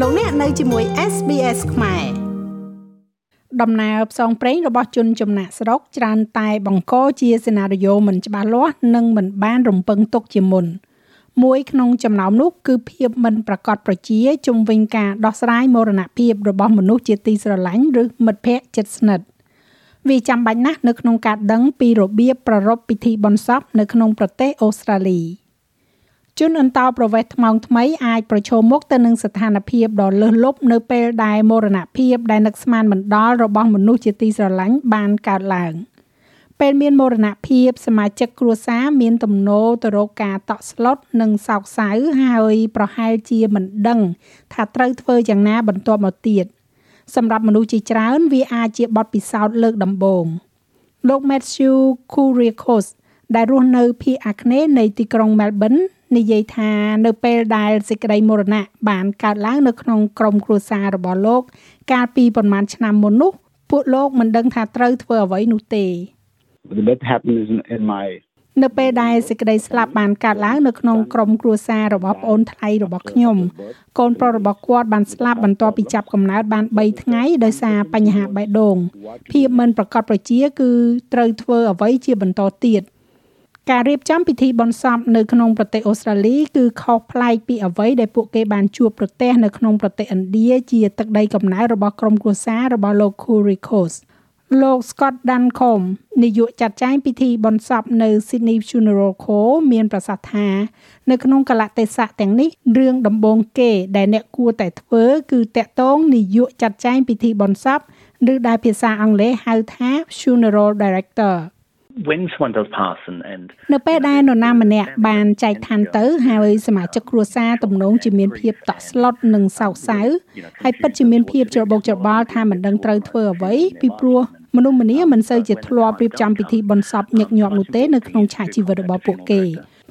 លោកអ្នកនៅជាមួយ SBS ខ្មែរដំណើរផ្សងព្រេងរបស់ជនចំណាក់ស្រុកច្រើនតែបង្កជាសេណារីយ៉ូមិនច្បាស់លាស់និងមិនបានរំពឹងទុកជាមុនមួយក្នុងចំណោមនោះគឺភាពមិនប្រកបប្រជាជំវិញការដោះស្រាយមរណភាពរបស់មនុស្សជាទីស្រឡាញ់ឬមិត្តភ័ក្តិជិតស្និទ្ធវាចាំបាច់ណាស់នៅក្នុងការដឹងពីរបៀបប្រារព្ធពិធីបុណ្យសពនៅក្នុងប្រទេសអូស្ត្រាលី។ ជនអន្តោប្រវេសន៍ថ្មោងថ្មីអាចប្រឈមមុខទៅនឹងស្ថានភាពដ៏លើសលប់នៅពេលដែលមរណភាពដែលនឹកស្មានមិនដល់របស់មនុស្សជាទីស្រឡាញ់បានកើតឡើងពេលមានមរណភាពសមាជិកគ្រួសារមានទំនោរទៅរកការតក់ស្លុតនិងសោកសៅហើយប្រហែលជាមិនដឹង ថាត្រូវធ្វើយ៉ាងណាបន្ទាប់មកទៀតសម្រាប់មនុស្សជាច្រើន វាអាចជាបទពិសោធន៍លើកដំបូងលោក Matthew Kuriakos ដែលរស់នៅភូមិអាគ្នេយ៍នៃទីក្រុង Melbourne និយាយថានៅពេលដែលសេចក្តីមរណៈបានកើតឡើងនៅក្នុងក្រុមគ្រួសាររបស់លោក កាលពីប្រមាណឆ្នាំមុននោះពួកលោកមិនដឹងថាត្រូវធ្វើអ្វីនោះទេ The death happened in my នៅពេលដែលសេចក្តីស្លាប់បានកើតឡើងនៅក្នុងក្រុមគ្រួសាររបស់ប្អូនថ្លៃរបស់ខ្ញុំកូនប្រុសរបស់គាត់បានស្លាប់បន្ទាប់ពីចាប់កំណើតបាន3ថ្ងៃដោយសារបញ្ហាបេះដូងភាពមិនប្រកបប្រជាគឺត្រូវធ្វើអ្វីជាបន្តទៀត ការរៀបចំពិធីបុណ្យសពនៅក្នុងប្រទេសអូស្ត្រាលីគឺខុសប្លែកពីអ្វីដែលពួកគេបានជួបប្រទះនៅក្នុងប្រទេសឥណ្ឌាជាទឹកដីកំណើតរបស់ក្រុមគ្រួសាររបស់លោក Kurikos លោក Scott Duncombe នាយកចាត់ចែងពិធីបុណ្យសពនៅ Sydney Funeral Co មានប្រសាសន៍ថា នៅក្នុងកលៈទេសៈទាំងនេះរឿងដំបូងគេដែលអ្នកគួរតែធ្វើគឺតាក់ទងនាយកចាត់ចែងពិធីបុណ្យសពឬដែលភាសាអង់គ្លេសហៅថា Funeral Director when someone does pass and and នៅពេលដែលនរណាម្នាក់បានចែកឋានទៅហើយសមាជិកគ្រួសារទំនងជាមានភាពតក់ស្លុតនិងសោកសៅហើយពិតជាមានភាពច្របូកច្របល់ថាមិនដឹងត្រូវធ្វើអ្វីពីព្រោះមនុស្សម្នាមិនសូវជាធ្លាប់រៀបចំពិធីបុណ្យសពញឹកញាប់នោះទេនៅក្នុងឆាកជីវិតរបស់ពួកគេ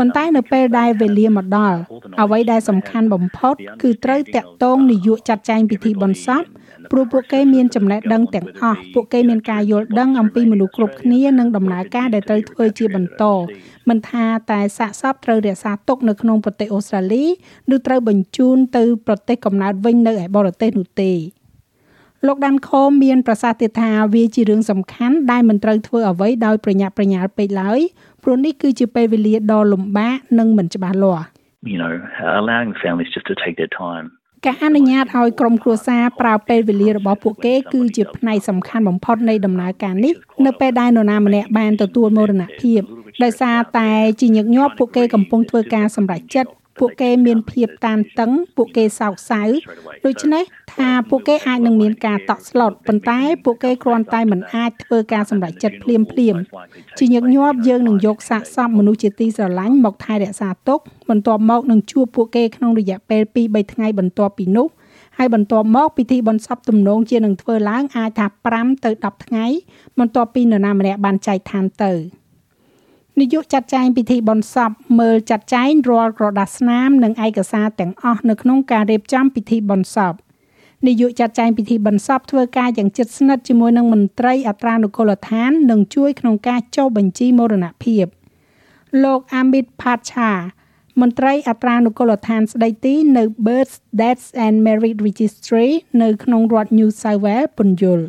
ប៉ុន្តែនៅពេលដែលវេលាមកដល់អ្វីដែលសំខាន់បំផុត គឺត្រូវតាក់ទងនាយកចាត់ចែងពិធីបុណ្យសពព្រោះពួកគេមានចំណេះដឹងទាំងអស់ពួកគេមានការយល់ដឹងអំពីមនុស្សគ្រប់គ្នានិងដំណើរការដែលត្រូវធ្វើជាបន្តមិនថាតែសាកសពត្រូវរក្សាទុកនៅក្នុងប្រទេសអូស្ត្រាលីឬត្រូវបញ្ជូនទៅប្រទេសកំណើតវិញនៅឯបរទេសនោះទេ លោកដាន់ខមមានប្រសាសន៍ទៀតថាវាជារឿងសំខាន់ដែលមិនត្រូវធ្វើអ្វីដោយប្រញាប់ប្រញាល់ពេកឡើយព្រោះនេះគឺជាពេលវេលាដ៏លំបាកនិងមិនច្បាស់លាស់ you know allowing the families just to take their time ការអនុញ្ញាតឲ្យក្រុមគ្រួសារប្រើពេលវេលារបស់ពួកគេគឺជាផ្នែកសំខាន់បំផុតនៃដំណើរការនេះនៅពេលដែលនរណាម្នាក់បានទទួលមរណភាពដោយសារតែជាញឹកញាប់ពួកគេកំពុងធ្វើការសម្រេចចិត្ត ពួកគេមានភាពតានតឹង ពួកគេសោកសៅដូច្នេះថាពួកគេអាចនឹងមានការតក់ស្លុតប៉ុន្តែពួកគេគ្រាន់តែមិនអាចធ្វើការសម្រេចចិត្តភ្លាមភ្លាមជាញឹកញាប់យើងនឹងយកសាកសពមនុស្សជាទីស្រឡាញ់មកថែរក្សាទុកបន្ទាប់មកនឹងជួបពួកគេក្នុងរយៈពេល2 3ថ្ងៃបន្ទាប់ពីនោះហើយបន្ទាប់មកពិធីបុណ្យសពទំនងជានឹងធ្វើឡើងអាចថា5ទៅ10ថ្ងៃបន្ទាប់ពីនរណាម្នាក់បានចែកឋានទៅ។ នាយកចាត់ចែងពិធីបុណ្យសពមើលចាត់ចែងរាល់ក្រដាសស្នាមនិងឯកសារទាំងអស់នៅក្នុងការរៀបចំពិធីបុណ្យសពនាយកចាត់ចែងពិធីបុណ្យសពធ្វើការយ៉ាងជិតស្និទ្ធជាមួយនឹងមន្ត្រីអត្រានុកូលដ្ឋាននិងជួយក្នុងការចុះបញ្ជីមរណភាពលោក Amit Pacha មន្ត្រីអត្រានុកូលដ្ឋានស្ដីទីនៅ Births Deaths and Marriage Registry នៅក្នុងរដ្ឋ New South Wales ពន្យល់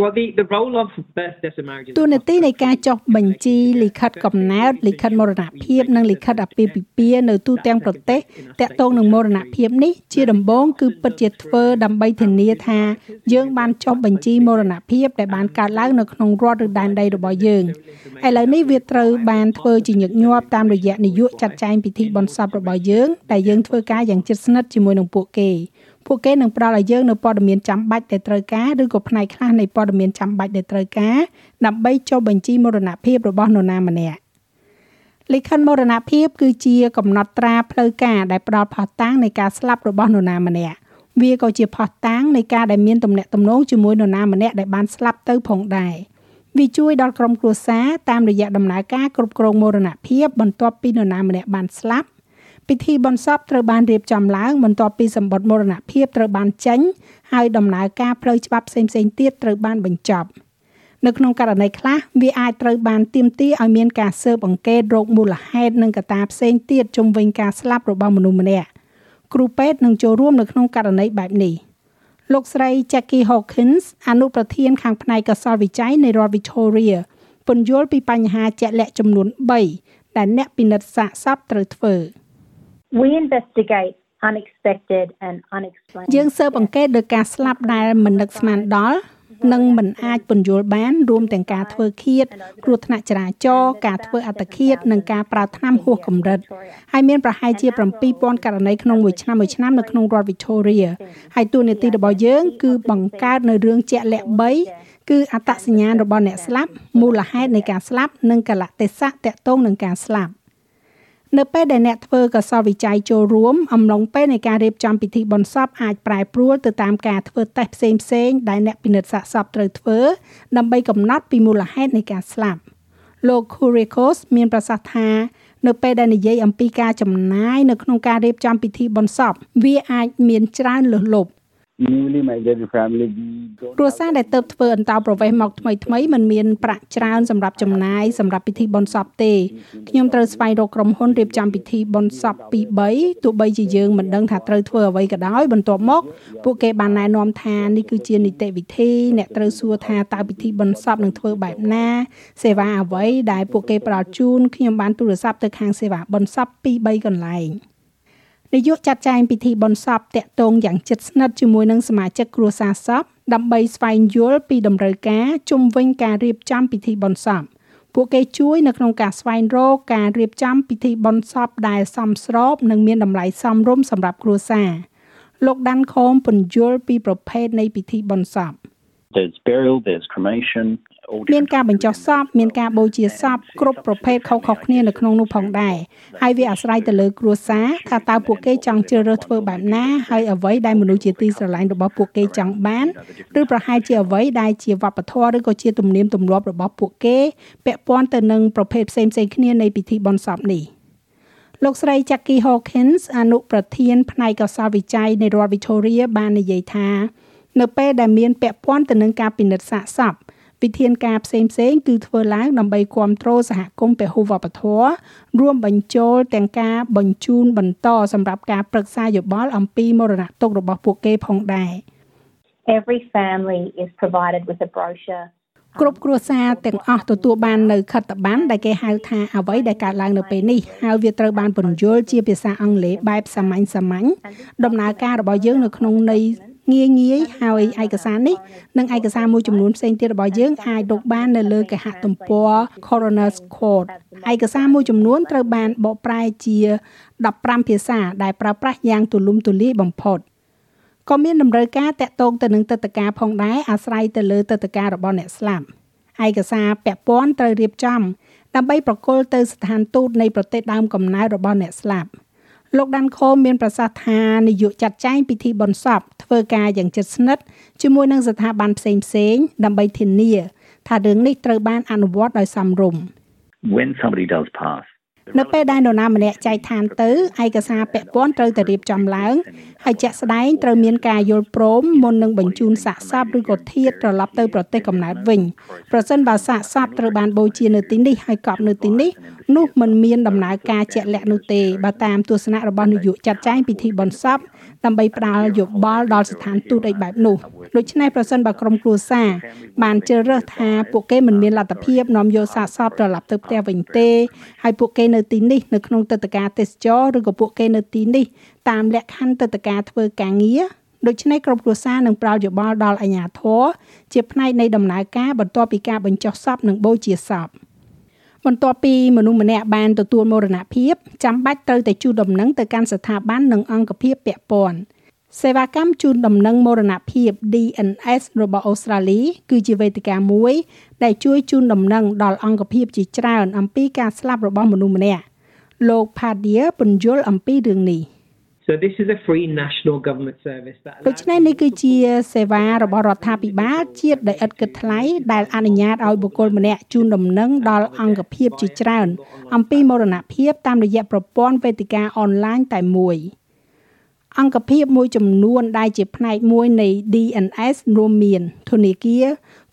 well the the role of birth death and marriage តួនាទីនៃការចុះបញ្ជីលិខិតកំណើតលិខិតមរណភាពនិងលិខិតអាពាហ៍ពិពាហ៍នៅទូទាំងប្រទេសតាក់ទងនឹងមរណភាពនេះជាដំបូងគឺពិតជាធ្វើដើម្បីធានាថាយើងបានចុះបញ្ជីមរណភាពដែលបានកើតឡើងនៅក្នុងរដ្ឋឬដែនដីរបស់យើងឥឡូវនេះវាត្រូវបានធ្វើជាញឹកញាប់តាមរយៈនាយកចាត់ចែងពិធីបុណ្យសពរបស់យើងដែលយើងធ្វើការយ៉ាងជិតស្និទ្ធជាមួយនឹងពួកគេ ពួកគេនឹងផ្ដល់ឲ្យយើងនូវព័ត៌មានចាំបាច់ដែលត្រូវការឬក៏ផ្នែកខ្លះនៃព័ត៌មានចាំបាច់ដែលត្រូវការដើម្បីចុះបញ្ជីមរណភាពរបស់នរណាម្នាក់លិខិតមរណភាពគឺជាកំណត់ត្រាផ្លូវការដែលផ្ដល់ផុសតាងនៃការស្លាប់របស់នរណាម្នាក់វាក៏ជាផុសតាងនៃការដែលមានទំនាក់ទំនងជាមួយនរណាម្នាក់ដែលបានស្លាប់ទៅផងដែរវាជួយដល់ក្រុមគ្រួសារតាមរយៈដំណើរការគ្រប់គ្រងមរណភាពបន្ទាប់ពីនរណាម្នាក់បានស្លាប់ ពិធីបុណ្យសពត្រូវបានរៀបចំឡើងបន្ទាប់ពីសម្បត្តិមរណភាពត្រូវបានចេញហើយដំណើរការផ្លូវច្បាប់ផ្សេងៗទៀតត្រូវបានបញ្ចប់នៅក្នុងករណីខ្លះវាអាចត្រូវបានទាមទារឲ្យមានការស៊ើបអង្កេតរោគមូលហេតុនិងកត្តាផ្សេងទៀតជុំវិញការស្លាប់របស់មនុស្សម្នាក់គ្រូពេទ្យនឹងចូលរួមនៅក្នុងករណីបែបនេះលោកស្រី Jackie Hawkins អនុប្រធានខាងផ្នែកកសលវិច័យនៃរដ្ឋ Victoria ពន្យល់ពីបញ្ហាជាក់លាក់ចំនួន3ដែលអ្នកពិនិត្យសាកសពត្រូវធ្វើ We investigate unexpected and unexplained យើងស៊ើបអង្កេតលើការស្លាប់ដែលមិននឹកស្មានដល់និងមិនអាចពន្យល់បានរួមទាំងការធ្វើឃាតគ្រោះថ្នាក់ចរាចរណ៍ការធ្វើអត្តឃាតនិងការប្រើថ្នាំហួសកម្រិតហើយមានប្រហែលជា7000ករណីក្នុងមួយឆ្នាំមួយឆ្នាំនៅក្នុងរដ្ឋ Victoria ហើយទូនាទីរបស់យើង គឺបង្កើតនៅរឿងជាក់លាក់3គឺអត្តសញ្ញាណរបស់អ្នកស្លាប់មូលហេតុនៃការស្លាប់និងកលៈទេសៈតកតងនឹងការស្លាប់ នៅពេលដែលអ្នកធ្វើកសលវិច័យចូលរួមអំឡុងពេលនៃការរៀបចំពិធីបុណ្យសពអាចប្រែប្រួលទៅតាមការធ្វើតេស្តផ្សេងផ្សេងដែលអ្នកពិនិត្យសាកសពត្រូវធ្វើដើម្បីកំណត់ពីមូលហេតុនៃការស្លាប់លោក Kurikos មានប្រសាសន៍ថានៅពេលដែលនិយាយអំពីការចំណាយនៅក្នុងការរៀបចំពិធីបុណ្យសពវាអាចមានច្រើនលើសលប់ newly migrated family we don't គ្រួសារដែលទៅធ្វើអន្តោប្រវេសន៍មកថ្មីថ្មីមិនមានប្រាក់ច្រើនសម្រាប់ចំណាយសម្រាប់ពិធីបុណ្យសពទេខ្ញុំត្រូវស្វែងរកក្រុមហ៊ុនរៀបចំពិធីបុណ្យសពពី3ទោះបីជាយើងមិនដឹងថាត្រូវធ្វើអ្វីក៏ដោយបន្ទាប់មកពួកគេបានណែនាំថានេះគឺជានីតិវិធីអ្នកត្រូវសួរថាតើពិធីបុណ្យសពនឹងធ្វើបែបណា សេវាអ្វីដែលពួកគេផ្ដល់ជូនខ្ញុំបានទូរស័ព្ទទៅខាងសេវាបុណ្យសពពី3កន្លែង នាយកចាត់ចែងពិធីបុណ្យសពតាក់ទងយ៉ាងជិតស្និទ្ធជាមួយនឹងសមាជិកគ្រួសារសពដើម្បីស្វែងយល់ពីតម្រូវការជុំវិញការរៀបចំពិធីបុណ្យសពពួកគេជួយនៅក្នុងការស្វែងរកការរៀបចំពិធីបុណ្យសពដែលសមស្របនិងមានតម្លៃសមរម្យសម្រាប់គ្រួសារលោកដាន់ខមពន្យល់ពីប្រភេទនៃពិធីបុណ្យសព There's burial, there's cremation, all មាន different ការបញ្ចុះសពមានការបូជាសពគ្រប់ប្រភេទខុសៗគ្នានៅក្នុងនោះផងដែរហើយវាអាស្រ័យទៅលើគ្រួសារថាតើពួកគេចង់ជ្រើសរើសធ្វើបែបណាហើយអ្វីដែលមនុស្សជាទីស្រឡាញ់របស់ពួកគេចង់បានឬប្រហែលជាអ្វីដែលជាវប្បធម៌ឬក៏ជាទំនៀមទម្លាប់របស់ពួកគេពាក់ព័ន្ធទៅនឹងប្រភេទផ្សេងៗគ្នានៃពិធីបុណ្យសពនេះលោកស្រី Jackie Hawkins អនុប្រធានផ្នែកកសលវិច័យនៃរដ្ឋ Victoria បាននិយាយថា នៅពេលដែលមានពាក់ព័ន្ធទៅនឹងការពិនិត្យសាកសព វិធានការផ្សេងផ្សេងៗគឺធ្វើឡើងដើម្បីគ្រប់គ្រងសហគមន៍ពហុវប្បធម៌រួមបញ្ចូលទាំងការបញ្ជូនបន្តសម្រាប់ការប្រឹក្សាយោបល់អំពីមរណទុក្ខរបស់ពួកគេផងដែរ every family is provided with a brochure គ្រប់គ្រួសារទាំងអស់ទទួលបាននៅខិត្តប័ណ្ណដែលគេហៅថាអ្វីដែលកើតឡើងនៅពេលនេះហើយវាត្រូវបានពន្យល់ជាភាសាអង់គ្លេសបែបសាមញ្ញសាមញ្ញដំណើរការរបស់យើងនៅក្នុងន័យ ងាយងាយហើយឯកសារនេះនិងឯកសារមួយចំនួនផ្សេងទៀតរបស់យើងអាចរកបាននៅលើគេហទំព័រ Coroner's Court ឯកសារមួយចំនួនត្រូវបានបកប្រែជា15ភាសាដែលប្រើប្រាស់យ៉ាងទូលំទូលាយបំផុតក៏មានតម្រូវការតាក់ទងទៅនឹងទឹកតការផងដែរអាស្រ័យទៅលើទឹកតការរបស់អ្នកស្លាប់ឯកសារពាក់ព័ន្ធត្រូវរៀបចំដើម្បីប្រគល់ទៅស្ថានទូតនៃប្រទេសដើមកំណើតរបស់អ្នកស្លាប់ លោកដាន់ខូមមានប្រសាសន៍ថានាយកចាត់ចែងពិធីបុណ្យសពធ្វើការយ៉ាងជិតស្និទ្ធជាមួយនឹងស្ថាប័នផ្សេងផ្សេងៗដើម្បីធានា ថារឿងនេះត្រូវបានអនុវត្តដោយសមរម្យ when somebody does pass. នៅពេលដែលនរណាម្នាក់ចែកឋានទៅឯកសារពាក់ព័ន្ធត្រូវតែរៀបចំឡើងហើយជាក់ស្ដែងត្រូវមានការយល់ព្រមមុននឹងបញ្ជូនសាកសពឬក៏ធាតុត្រឡប់ទៅប្រទេសកំណើតវិញប្រសិនបើសាកសពត្រូវបានបូជានៅទីនេះហើយកប់នៅទីនេះនោះមិនមានដំណើរការជាក់លាក់នោះទេបើតាមទស្សនៈរបស់នាយកចាត់ចែងពិធីបុណ្យសព ដើម្បីផ្ដល់យោបល់ដល់ស្ថានទូតអីបែបនោះដូច្នេះប្រសិនបើក្រុមគ្រួសារបានជ្រើសរើសថាពួកគេមិនមានលទ្ធភាពនាំយកសាកសពត្រឡប់ទៅផ្ទះវិញទេហើយពួកគេនៅទីនេះនៅក្នុងទឹកតការទេសចរឬក៏ពួកគេនៅទីនេះតាមលក្ខខណ្ឌទឹកតការធ្វើការងារដូច្នេះក្រុមគ្រួសារនឹងប្រោលយោបល់ដល់អាជ្ញាធរជាផ្នែកនៃដំណើរការបន្ទាប់ពីការបញ្ចុះសពនិងបូជាសព បន្ទាប់ពីមនុស្សម្នាក់បានទទួលមរណភាពចាំបាច់ត្រូវតែជូនដំណឹងទៅកាន់ស្ថាប័ននិងអង្គភាពពាក់ព័ន្ធសេវាកម្មជូនដំណឹងមរណភាព DNS របស់អូស្ត្រាលី គឺជាវេទិកាមួយ ដែលជួយជូនដំណឹងដល់អង្គភាពជាច្រើនអំពីការស្លាប់របស់មនុស្សម្នាក់លោក Padia ពន្យល់អំពីរឿងនេះ So this is a free national government service that ដូច្នេះនេះគឺជាសេវារបស់រដ្ឋាភិបាលជាតិដែលឥតគិតថ្លៃដែលអនុញ្ញាតឲ្យបុគ្គលម្នាក់ជូនដំណឹងដល់អង្គភាពជាច្រើន អំពីមរណភាពតាមរយៈប្រព័ន្ធវេទិកាអនឡាញតែមួយអង្គភាពមួយចំនួនដែលជាផ្នែកមួយនៃ DNS រួមមានធនាគារ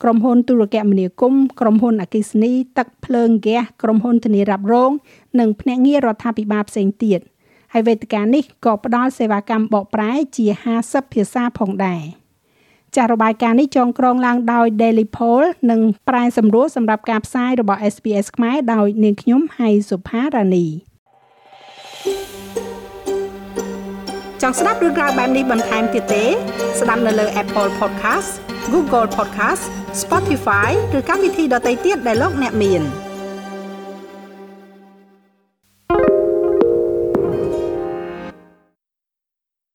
ក្រុមហ៊ុនទូរគមនាគមន៍ក្រុមហ៊ុនអគ្គិសនីទឹកភ្លើងហ្គាសក្រុមហ៊ុនធានារ៉ាប់រង និងភ្នាក់ងាររដ្ឋាភិបាលផ្សេងទៀត ហើយវេទិកានេះក៏ផ្ដល់សេវាកម្មបកប្រែជា50ភាសាផងដែរចាស់របាយការណ៍នេះចងក្រងឡើងដោយ Daily Poll និងប្រែសម្រួលសម្រាប់ការផ្សាយរបស់ SBS ខ្មែរដោយនាងខ្ញុំហៃសុផារ៉ានីចង់ស្ដាប់រឿងក្រៅបែបនេះបន្ថែមទៀតទេ ស្ដាប់នៅលើ Apple Podcast Google Podcast Spotify ឬកម្មវិធីដទៃទៀតដែលលោកអ្នកមាន។